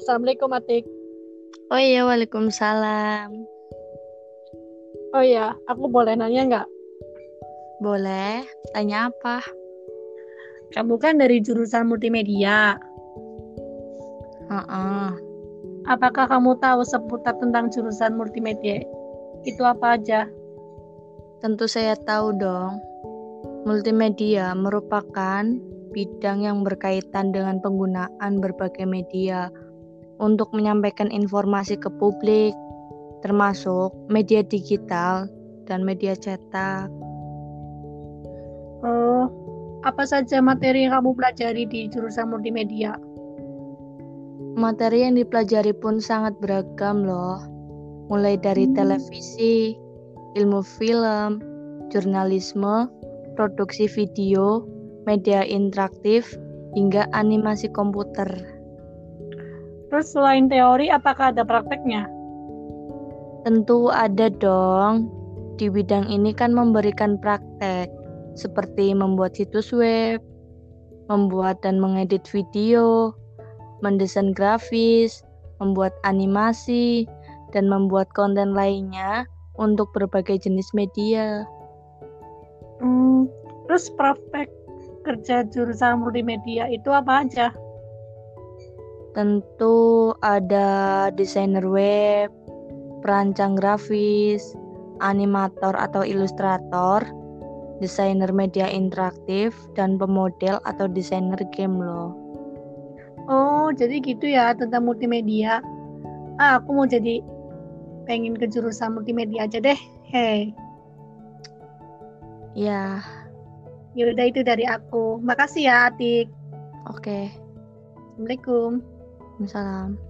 Assalamualaikum Atik. Oh iya, waalaikumsalam. Oh iya, aku boleh nanya nggak? Boleh, tanya apa? Kamu kan dari jurusan multimedia. Heeh. Apakah kamu tahu seputar tentang jurusan multimedia? Itu apa aja? Tentu saya tahu dong. Multimedia merupakan bidang yang berkaitan dengan penggunaan berbagai media untuk menyampaikan informasi ke publik, termasuk media digital dan media cetak. Oh, apa saja materi yang kamu pelajari di jurusan multimedia? Materi yang dipelajari pun sangat beragam loh. Mulai dari Hmm. televisi, ilmu film, jurnalisme, produksi video, media interaktif, hingga animasi komputer. Terus selain teori, apakah ada prakteknya? Tentu ada dong. Di bidang ini kan memberikan praktek, seperti membuat situs web, membuat dan mengedit video, mendesain grafis, membuat animasi, dan membuat konten lainnya untuk berbagai jenis media. Hmm, terus praktek kerja jurusan multimedia itu apa aja? Tentu ada desainer web, perancang grafis, animator atau ilustrator, desainer media interaktif, dan pemodel atau desainer game loh. Oh, jadi gitu ya tentang multimedia. Ah, aku mau jadi pengen ke jurusan multimedia aja deh. Hei, Ya, yaudah itu dari aku. Makasih ya, Atik. oke. Assalamualaikum. Salam.